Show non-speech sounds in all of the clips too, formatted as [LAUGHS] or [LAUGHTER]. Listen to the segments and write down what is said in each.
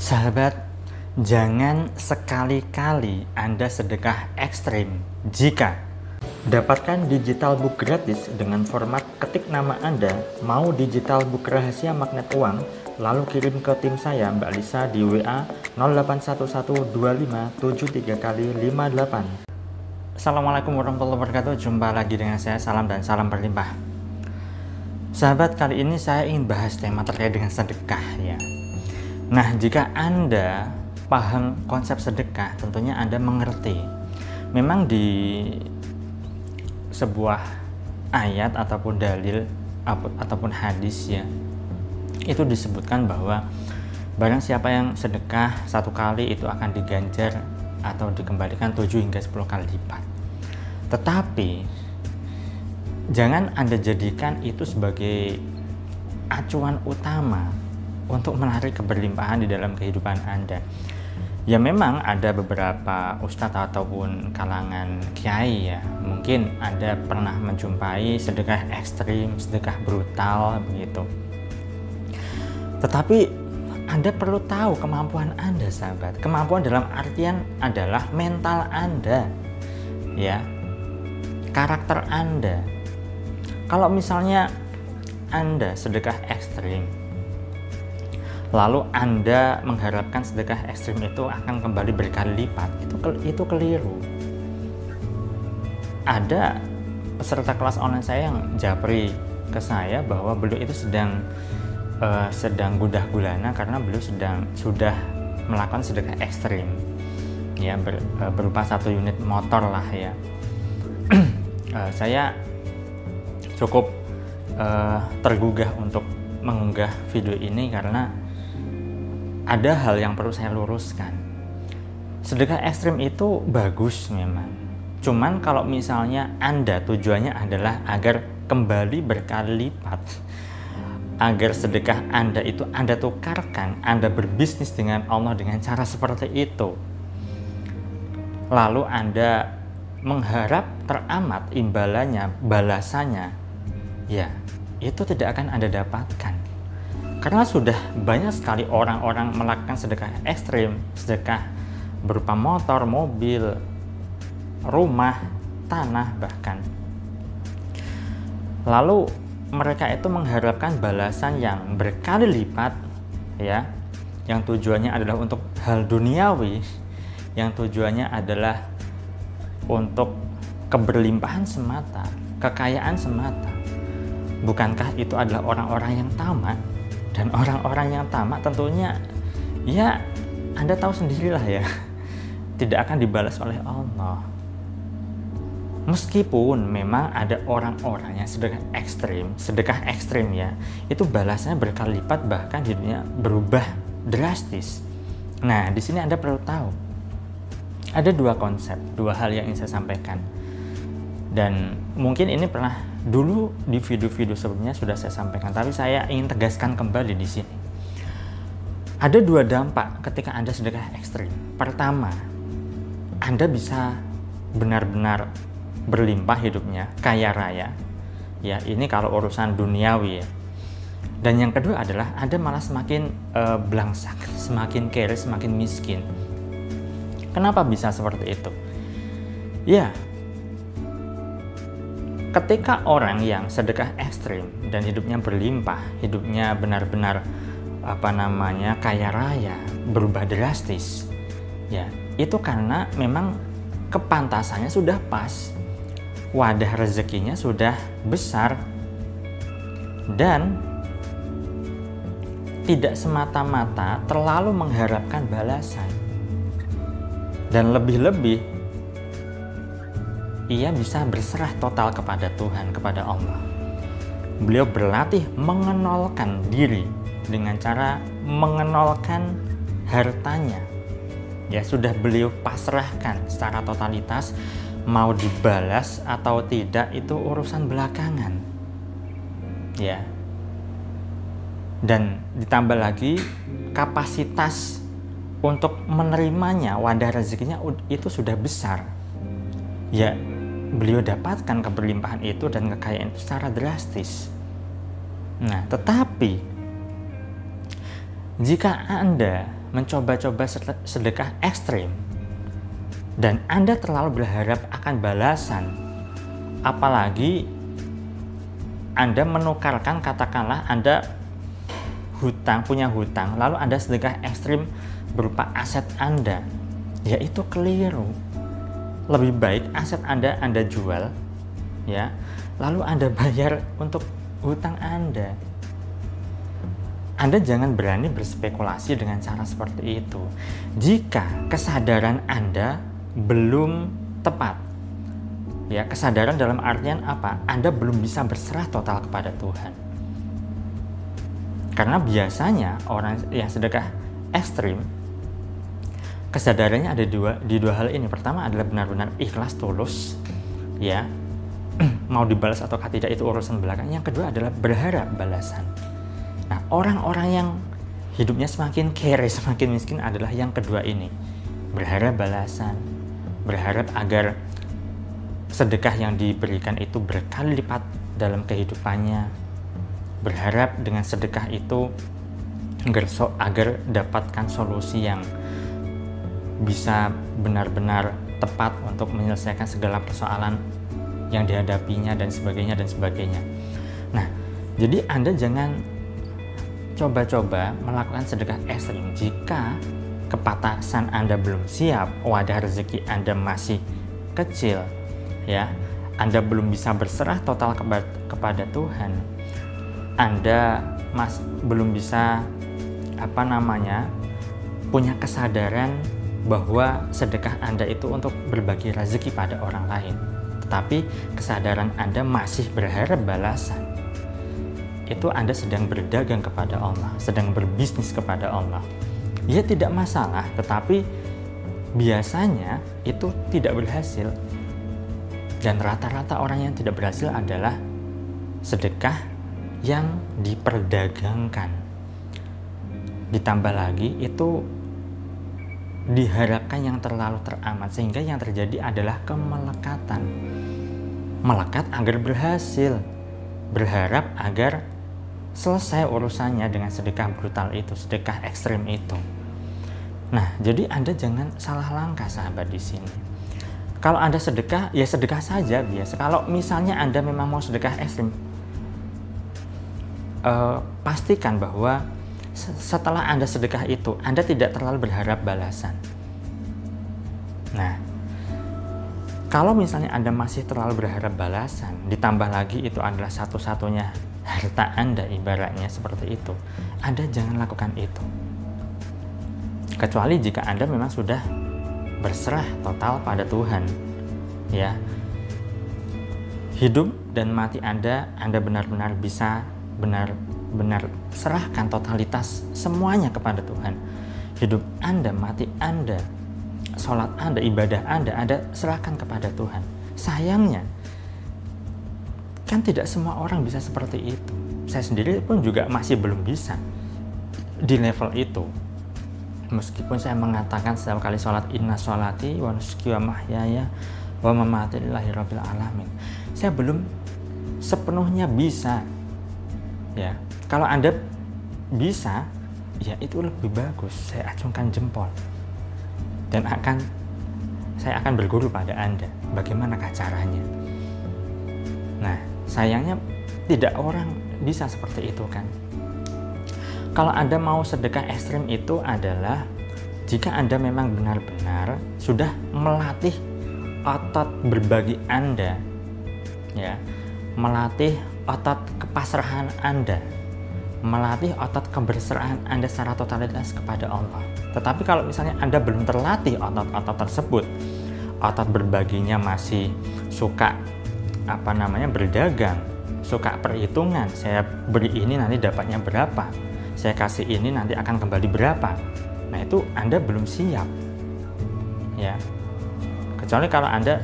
Sahabat, jangan sekali-kali Anda sedekah ekstrim jika dapatkan digital book gratis dengan format ketik nama Anda mau digital book rahasia magnet uang lalu kirim ke tim saya Mbak Lisa di WA 08112573 kali 58 Assalamualaikum warahmatullahi wabarakatuh. Jumpa lagi dengan saya. Salam dan salam berlimpah. Sahabat kali ini saya ingin bahas tema terkait dengan sedekah ya Nah jika Anda paham konsep sedekah tentunya Anda mengerti Memang di sebuah ayat ataupun dalil ataupun hadis ya itu disebutkan bahwa barang siapa yang sedekah satu kali itu akan diganjar atau dikembalikan 7 hingga 10 kali lipat. Tetapi jangan Anda jadikan itu sebagai acuan utama untuk menarik keberlimpahan di dalam kehidupan Anda. Ya memang ada beberapa ustadz ataupun kalangan kiai ya. Mungkin Anda pernah menjumpai sedekah ekstrim, sedekah brutal begitu tetapi Anda perlu tahu kemampuan Anda, sahabat. Kemampuan dalam artian adalah mental Anda, ya, karakter Anda. Kalau misalnya Anda sedekah ekstrim, lalu Anda mengharapkan sedekah ekstrim itu akan kembali berkali lipat, itu itu keliru. Ada peserta kelas online saya yang japri ke saya bahwa beliau itu sedang uh, sedang gudah gulana karena beliau sedang sudah melakukan sedekah ekstrim. Ya ber, uh, berupa satu unit motor lah ya. Uh, [CLEARS THROAT] saya cukup uh, tergugah untuk mengunggah video ini karena ada hal yang perlu saya luruskan sedekah ekstrim itu bagus memang cuman kalau misalnya anda tujuannya adalah agar kembali berkali lipat agar sedekah Anda itu Anda tukarkan, Anda berbisnis dengan Allah dengan cara seperti itu. Lalu Anda mengharap teramat imbalannya, balasannya, ya itu tidak akan Anda dapatkan. Karena sudah banyak sekali orang-orang melakukan sedekah ekstrim, sedekah berupa motor, mobil, rumah, tanah bahkan. Lalu mereka itu mengharapkan balasan yang berkali lipat ya. Yang tujuannya adalah untuk hal duniawi yang tujuannya adalah untuk keberlimpahan semata kekayaan semata. Bukankah itu adalah orang-orang yang tamak dan orang-orang yang tamak tentunya ya Anda tahu sendirilah ya [LAUGHS] tidak akan dibalas oleh Allah meskipun memang ada orang-orang yang sedekah ekstrim, sedekah ekstrim ya, itu balasnya berkali lipat bahkan hidupnya berubah drastis. Nah, di sini Anda perlu tahu ada dua konsep, dua hal yang ingin saya sampaikan. Dan mungkin ini pernah dulu di video-video sebelumnya sudah saya sampaikan, tapi saya ingin tegaskan kembali di sini. Ada dua dampak ketika Anda sedekah ekstrim. Pertama, Anda bisa benar-benar berlimpah hidupnya, kaya raya. Ya, ini kalau urusan duniawi ya. Dan yang kedua adalah Anda malah semakin uh, belangsak, semakin kere, semakin miskin. Kenapa bisa seperti itu? Ya, ketika orang yang sedekah ekstrim dan hidupnya berlimpah, hidupnya benar-benar apa namanya kaya raya, berubah drastis. Ya, itu karena memang kepantasannya sudah pas wadah rezekinya sudah besar dan tidak semata-mata terlalu mengharapkan balasan dan lebih-lebih ia bisa berserah total kepada Tuhan kepada Allah. Beliau berlatih mengenolkan diri dengan cara mengenolkan hartanya. Ya sudah beliau pasrahkan secara totalitas mau dibalas atau tidak itu urusan belakangan. Ya. Dan ditambah lagi kapasitas untuk menerimanya wadah rezekinya itu sudah besar. Ya beliau dapatkan keberlimpahan itu dan kekayaan itu secara drastis nah tetapi Jika Anda mencoba-coba sedekah ekstrim dan Anda terlalu berharap akan balasan, apalagi Anda menukarkan katakanlah Anda hutang, punya hutang, lalu Anda sedekah ekstrim berupa aset Anda, ya itu keliru. Lebih baik aset Anda Anda jual, ya, lalu Anda bayar untuk hutang Anda anda jangan berani berspekulasi dengan cara seperti itu. Jika kesadaran Anda belum tepat, ya kesadaran dalam artian apa? Anda belum bisa berserah total kepada Tuhan. Karena biasanya orang yang sedekah ekstrim, kesadarannya ada dua di dua hal ini. Pertama adalah benar-benar ikhlas tulus, ya [CLEARS THROAT] mau dibalas atau tidak itu urusan belakang. Yang kedua adalah berharap balasan Nah, orang-orang yang hidupnya semakin kere, [LAUGHS] semakin miskin adalah yang kedua ini. Berharap balasan, berharap agar sedekah yang diberikan itu berkali lipat dalam kehidupannya. Berharap dengan sedekah itu agar, agar dapatkan solusi yang bisa benar-benar tepat untuk menyelesaikan segala persoalan yang dihadapinya dan sebagainya dan sebagainya. Nah, jadi Anda jangan coba-coba melakukan sedekah ekstrim jika kepatasan Anda belum siap, wadah rezeki Anda masih kecil, ya, Anda belum bisa berserah total kepada, Tuhan, Anda mas belum bisa apa namanya punya kesadaran bahwa sedekah Anda itu untuk berbagi rezeki pada orang lain, tetapi kesadaran Anda masih berharap balasan itu Anda sedang berdagang kepada Allah, sedang berbisnis kepada Allah. Ya tidak masalah, tetapi biasanya itu tidak berhasil. Dan rata-rata orang yang tidak berhasil adalah sedekah yang diperdagangkan. Ditambah lagi itu diharapkan yang terlalu teramat sehingga yang terjadi adalah kemelekatan. Melekat agar berhasil, berharap agar selesai urusannya dengan sedekah brutal itu, sedekah ekstrim itu. Nah, jadi Anda jangan salah langkah sahabat di sini. Kalau Anda sedekah, ya sedekah saja biasa. Kalau misalnya Anda memang mau sedekah ekstrim, uh, pastikan bahwa setelah Anda sedekah itu, Anda tidak terlalu berharap balasan. Nah, kalau misalnya Anda masih terlalu berharap balasan, ditambah lagi itu adalah satu-satunya harta Anda ibaratnya seperti itu, Anda jangan lakukan itu. Kecuali jika Anda memang sudah berserah total pada Tuhan. Ya. Hidup dan mati Anda, Anda benar-benar bisa benar-benar serahkan totalitas semuanya kepada Tuhan. Hidup Anda, mati Anda, sholat Anda, ibadah Anda, Anda serahkan kepada Tuhan. Sayangnya, Kan tidak semua orang bisa seperti itu. Saya sendiri pun juga masih belum bisa di level itu. Meskipun saya mengatakan setiap kali sholat inna sholati wa nusuki wa mahyaya wa mamati lillahi rabbil alamin. Saya belum sepenuhnya bisa. Ya, kalau Anda bisa, ya itu lebih bagus. Saya acungkan jempol dan akan saya akan berguru pada Anda. Bagaimanakah caranya? Nah, sayangnya tidak orang bisa seperti itu kan kalau Anda mau sedekah ekstrim itu adalah jika Anda memang benar-benar sudah melatih otot berbagi Anda ya melatih otot kepasrahan Anda. Melatih otot keberserahan Anda secara totalitas kepada Allah. Tetapi kalau misalnya Anda belum terlatih otot-otot tersebut otot berbaginya masih suka apa namanya berdagang suka perhitungan saya beri ini nanti dapatnya berapa? Saya kasih ini nanti akan kembali berapa? Nah itu anda belum siap ya. Kecuali kalau anda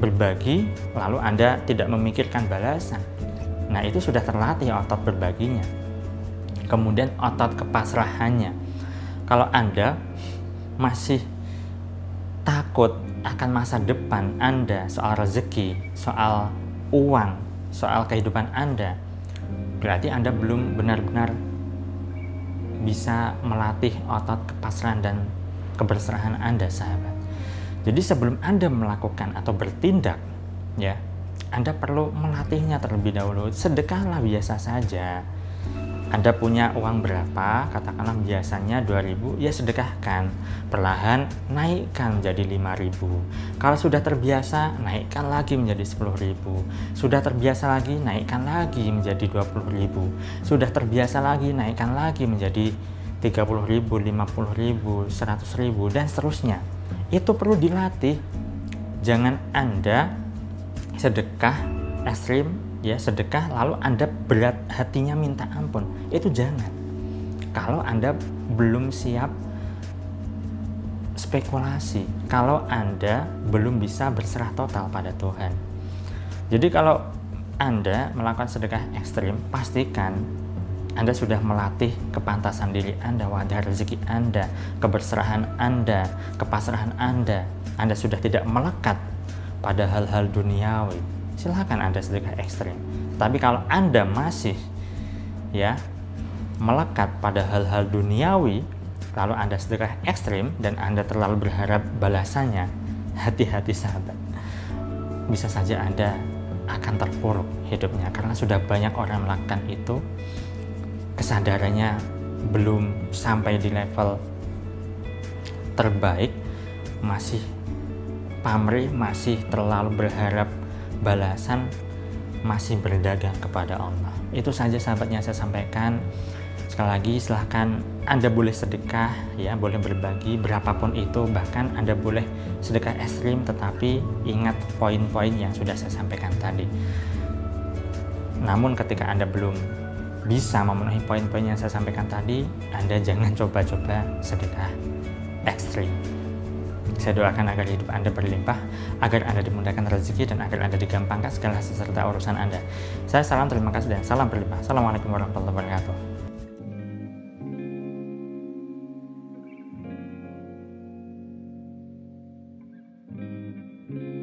berbagi lalu anda tidak memikirkan balasan nah itu sudah terlatih otot berbaginya. Kemudian otot kepasrahannya. Kalau anda masih takut akan masa depan Anda, soal rezeki, soal uang, soal kehidupan Anda, berarti Anda belum benar-benar bisa melatih otot kepasrahan dan keberserahan Anda, sahabat. Jadi sebelum Anda melakukan atau bertindak, ya, Anda perlu melatihnya terlebih dahulu. Sedekahlah biasa saja anda punya uang berapa, katakanlah biasanya 2000, ya sedekahkan. Perlahan naikkan jadi 5000. Kalau sudah terbiasa, naikkan lagi menjadi 10000. Sudah terbiasa lagi, naikkan lagi menjadi 20000. Sudah terbiasa lagi, naikkan lagi menjadi 30.000, 50.000, 100.000 dan seterusnya. Itu perlu dilatih. Jangan Anda sedekah ekstrim ya sedekah lalu Anda berat hatinya minta ampun. Itu jangan. Kalau Anda belum siap spekulasi, kalau Anda belum bisa berserah total pada Tuhan. Jadi kalau Anda melakukan sedekah ekstrim, pastikan anda sudah melatih kepantasan diri Anda, wadah rezeki Anda, keberserahan Anda, kepasrahan Anda. Anda sudah tidak melekat pada hal-hal duniawi silahkan Anda sedekah ekstrim. Tapi kalau Anda masih ya melekat pada hal-hal duniawi, lalu Anda sedekah ekstrim dan Anda terlalu berharap balasannya, hati-hati sahabat. Bisa saja Anda akan terpuruk hidupnya karena sudah banyak orang melakukan itu kesadarannya belum sampai di level terbaik masih pamrih masih terlalu berharap balasan masih berdagang kepada Allah. Itu saja sahabatnya saya sampaikan. Sekali lagi silahkan Anda boleh sedekah ya, boleh berbagi berapapun itu, bahkan Anda boleh sedekah ekstrim tetapi ingat poin-poin yang sudah saya sampaikan tadi. Namun ketika Anda belum bisa memenuhi poin-poin yang saya sampaikan tadi, Anda jangan [LAUGHS] coba-coba sedekah ekstrim. Saya doakan agar hidup Anda berlimpah, agar Anda dimudahkan rezeki, dan agar Anda digampangkan segala seserta urusan Anda. Saya salam terima kasih dan salam berlimpah. Assalamualaikum warahmatullahi wabarakatuh.